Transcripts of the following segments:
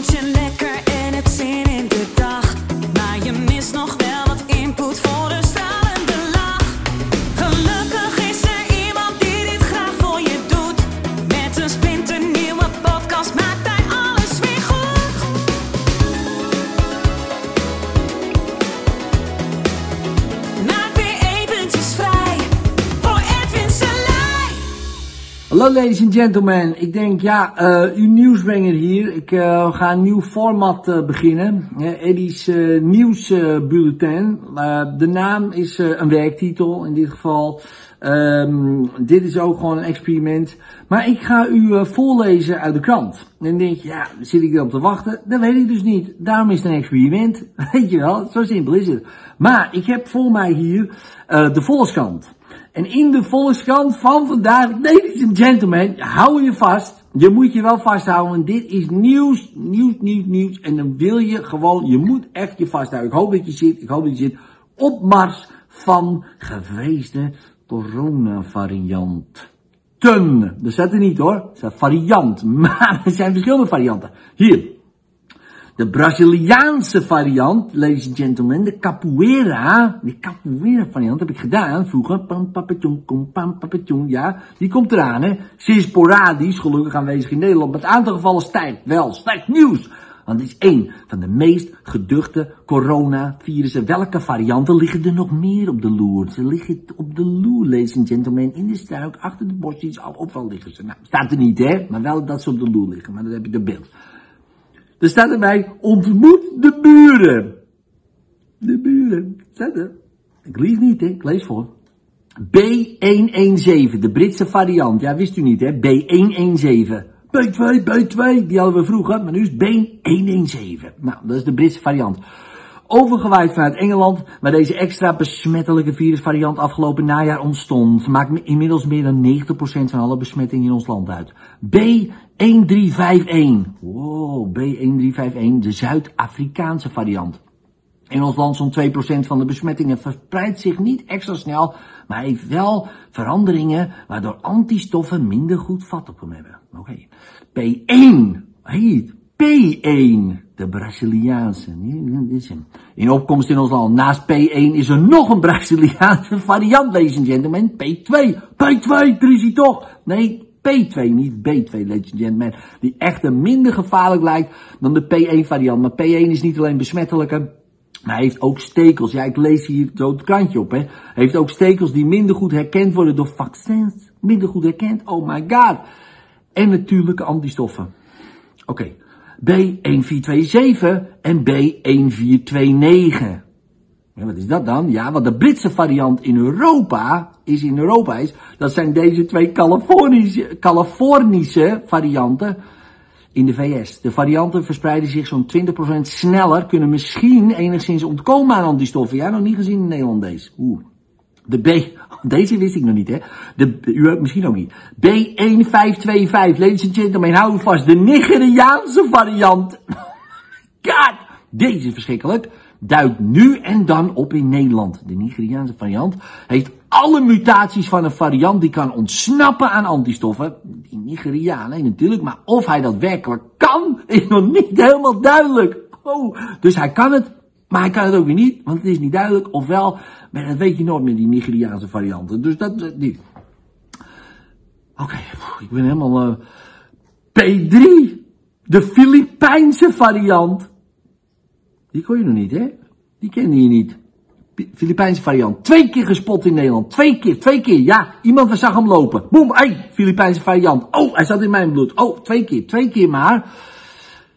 Don't you know? Hallo ladies and gentlemen, ik denk ja, eh uw nieuwsbrenger hier. Ik eh, ga een nieuw format eh, beginnen. Eddie's nieuwsbulletin. De naam is een werktitel in dit geval. Ehm, dit is ook gewoon een experiment. Maar ik ga u voorlezen uit de krant. En dan denk je, ja, zit ik erop te wachten? Dat weet ik dus niet. Daarom is het een experiment. Weet je wel, zo simpel is het. Maar ik heb voor mij hier de Volkskrant. En in de Volkskrant van vandaag, ladies and gentlemen, hou je vast. Je moet je wel vasthouden, want dit is nieuws, nieuws, nieuws, nieuws. En dan wil je gewoon, je moet echt je vasthouden. Ik hoop dat je zit, ik hoop dat je zit op mars van gevreesde coronavariant. Ten. Dat staat er niet hoor. Het staat variant. Maar er zijn verschillende varianten. Hier. De Braziliaanse variant, ladies and gentlemen, de capoeira, de capoeira variant heb ik gedaan vroeger. Pam, papetjong, kom, pam, papetjong, ja. Die komt eraan, hè. Zeer sporadisch, gelukkig aanwezig in Nederland. Maar het aantal gevallen stijgt wel. Slecht nieuws. Want het is één van de meest geduchte coronavirussen. Welke varianten liggen er nog meer op de loer? Ze liggen op de loer, ladies and gentlemen. In de struik, achter de bosjes, al liggen ze. Nou, staat er niet, hè. Maar wel dat ze op de loer liggen. Maar dan heb je de beeld. Er staat erbij, ontmoet de buren. De buren, staat er. Ik lees niet, hè? ik lees voor. B117, de Britse variant. Ja, wist u niet, hè? B117. B2, B2, die hadden we vroeger, maar nu is B117. Nou, dat is de Britse variant. Overgewaaid vanuit Engeland, waar deze extra besmettelijke virusvariant afgelopen najaar ontstond, maakt inmiddels meer dan 90% van alle besmettingen in ons land uit. B1351. Wow, B1351, de Zuid-Afrikaanse variant. In ons land zo'n 2% van de besmettingen verspreidt zich niet extra snel, maar heeft wel veranderingen waardoor antistoffen minder goed vat op hem hebben. Oké. P1. Hey, P1. De Braziliaanse. In opkomst in ons land. Naast P1 is er nog een Braziliaanse variant, ladies and gentlemen. P2. P2, er is hij toch. Nee, P2, niet B2, ladies and gentlemen. Die echter minder gevaarlijk lijkt dan de P1 variant. Maar P1 is niet alleen besmettelijker. Maar hij heeft ook stekels. Ja, ik lees hier zo het krantje op, hè. Hij heeft ook stekels die minder goed herkend worden door vaccins. Minder goed herkend. Oh my god. En natuurlijke antistoffen. Oké. B1427 en B1429. Ja, wat is dat dan? Ja, wat de Britse variant in Europa is, in Europa is, dat zijn deze twee Californische, Californische varianten in de VS. De varianten verspreiden zich zo'n 20% sneller, kunnen misschien enigszins ontkomen aan antistoffen. Ja, nog niet gezien in Nederland deze. Oeh. De B, deze wist ik nog niet, hè. De, u misschien ook niet. B1525, ladies and gentlemen, hou vast. De Nigeriaanse variant. God, deze is verschrikkelijk. Duikt nu en dan op in Nederland. De Nigeriaanse variant heeft alle mutaties van een variant die kan ontsnappen aan antistoffen. Die Nigeriaan, natuurlijk. Maar of hij dat werkelijk kan, is nog niet helemaal duidelijk. Oh, dus hij kan het, maar hij kan het ook weer niet, want het is niet duidelijk. Ofwel, maar dat weet je nooit met die Nigeriaanse varianten. Dus dat, niet. Oké, ik ben helemaal... eh, P3, de Filipijnse variant. Die kon je nog niet, hè? Die kende je niet. Filipijnse variant. Twee keer gespot in Nederland. Twee keer, twee keer. Ja, iemand zag hem lopen. Boem, hey, Filipijnse variant. Oh, hij zat in mijn bloed. Oh, twee keer, twee keer maar.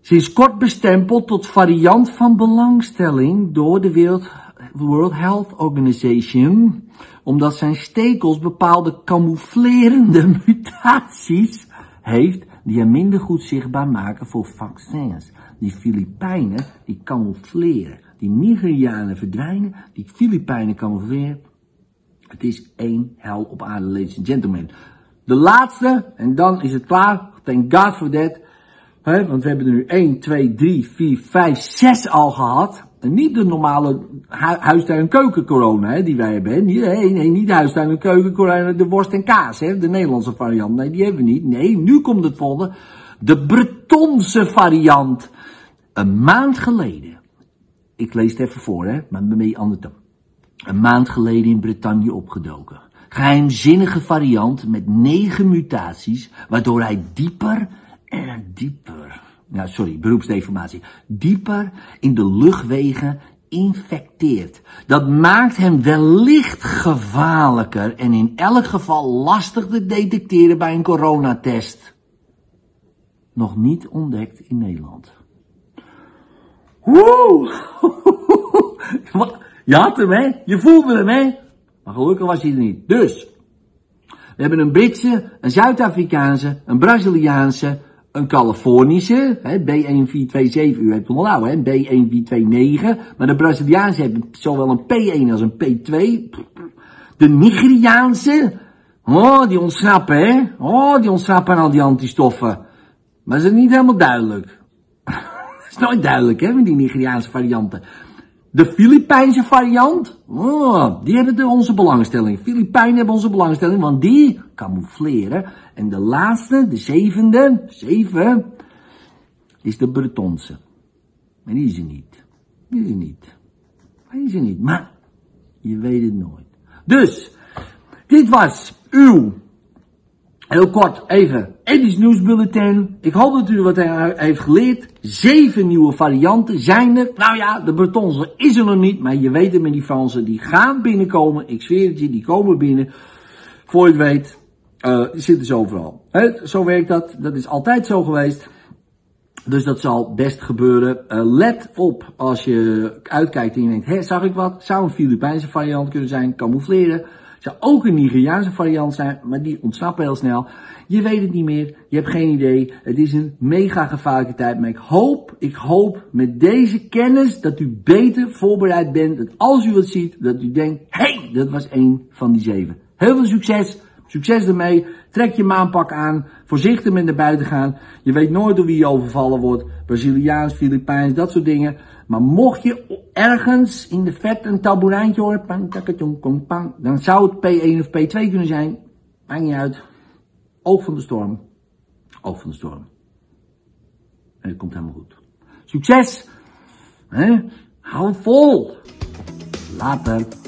Ze is kort bestempeld tot variant van belangstelling door de World Health Organization, omdat zijn stekels bepaalde camouflerende mutaties heeft die hem minder goed zichtbaar maken voor vaccins. Die Filipijnen, die camoufleren. Die Nigerianen verdwijnen, die Filipijnen camoufleren. Het is één hel op aarde, ladies and gentlemen. De laatste, en dan is het klaar. Thank God for that. Want we hebben er nu 1, 2, 3, 4, 5, 6 al gehad. En niet de normale hu huistuin- en keukencorona die wij hebben. Nee, nee, niet huistuin- en keukencorona, de worst en kaas, hè, de Nederlandse variant. Nee, die hebben we niet. Nee, nu komt het volgende. De Bretonse variant. Een maand geleden. Ik lees het even voor, hè, maar met een andere Een maand geleden in Bretagne opgedoken. Geheimzinnige variant met negen mutaties, waardoor hij dieper en dieper, ja sorry, beroepsdeformatie, dieper in de luchtwegen infecteert. Dat maakt hem wellicht gevaarlijker en in elk geval lastig te detecteren bij een coronatest. Nog niet ontdekt in Nederland. Woe! Je had hem, hè? Je voelde hem, hè? Maar gelukkig was hij er niet. Dus, we hebben een Britse, een Zuid-Afrikaanse, een Braziliaanse, een Californische, hè, B1427, u hebt hem al hè, B1429, maar de Braziliaanse hebben zowel een P1 als een P2. De Nigeriaanse, oh, die ontsnappen, hè? Oh, die ontsnappen aan al die antistoffen. Maar ze is niet helemaal duidelijk. Het is nooit duidelijk, hè, met die Nigeriaanse varianten. De Filipijnse variant, oh, die hebben de onze belangstelling. Filipijnen hebben onze belangstelling, want die camoufleren. En de laatste, de zevende, zeven, is de Bretonse. Maar die is er niet. Die is er niet. Die is er niet. Maar je weet het nooit. Dus, dit was uw Heel kort even, Eddie's nieuwsbulletin. Ik hoop dat u wat heeft geleerd. Zeven nieuwe varianten zijn er. Nou ja, de Bretonse is er nog niet, maar je weet het met die Fransen, die gaan binnenkomen. Ik zweer het je, die komen binnen. Voor je het weet, uh, zitten ze overal. Zo werkt dat, dat is altijd zo geweest. Dus dat zal best gebeuren. Uh, let op als je uitkijkt en je denkt, hé, zag ik wat? Zou een Filipijnse variant kunnen zijn, camoufleren. Zou ook een Nigeriaanse variant zijn, maar die ontsnappen heel snel. Je weet het niet meer, je hebt geen idee. Het is een mega gevaarlijke tijd, maar ik hoop, ik hoop met deze kennis dat u beter voorbereid bent. Dat als u het ziet, dat u denkt, hey, dat was één van die zeven. Heel veel succes, succes ermee. Trek je maanpak aan, voorzichtig met naar buiten gaan. Je weet nooit door wie je overvallen wordt. Braziliaans, Filipijns, dat soort dingen. Maar mocht je ergens in de vet een taboerijntje horen, dan zou het P1 of P2 kunnen zijn. Maakt niet uit. Oog van de storm. Oog van de storm. En het komt helemaal goed. Succes! Hou vol! Later.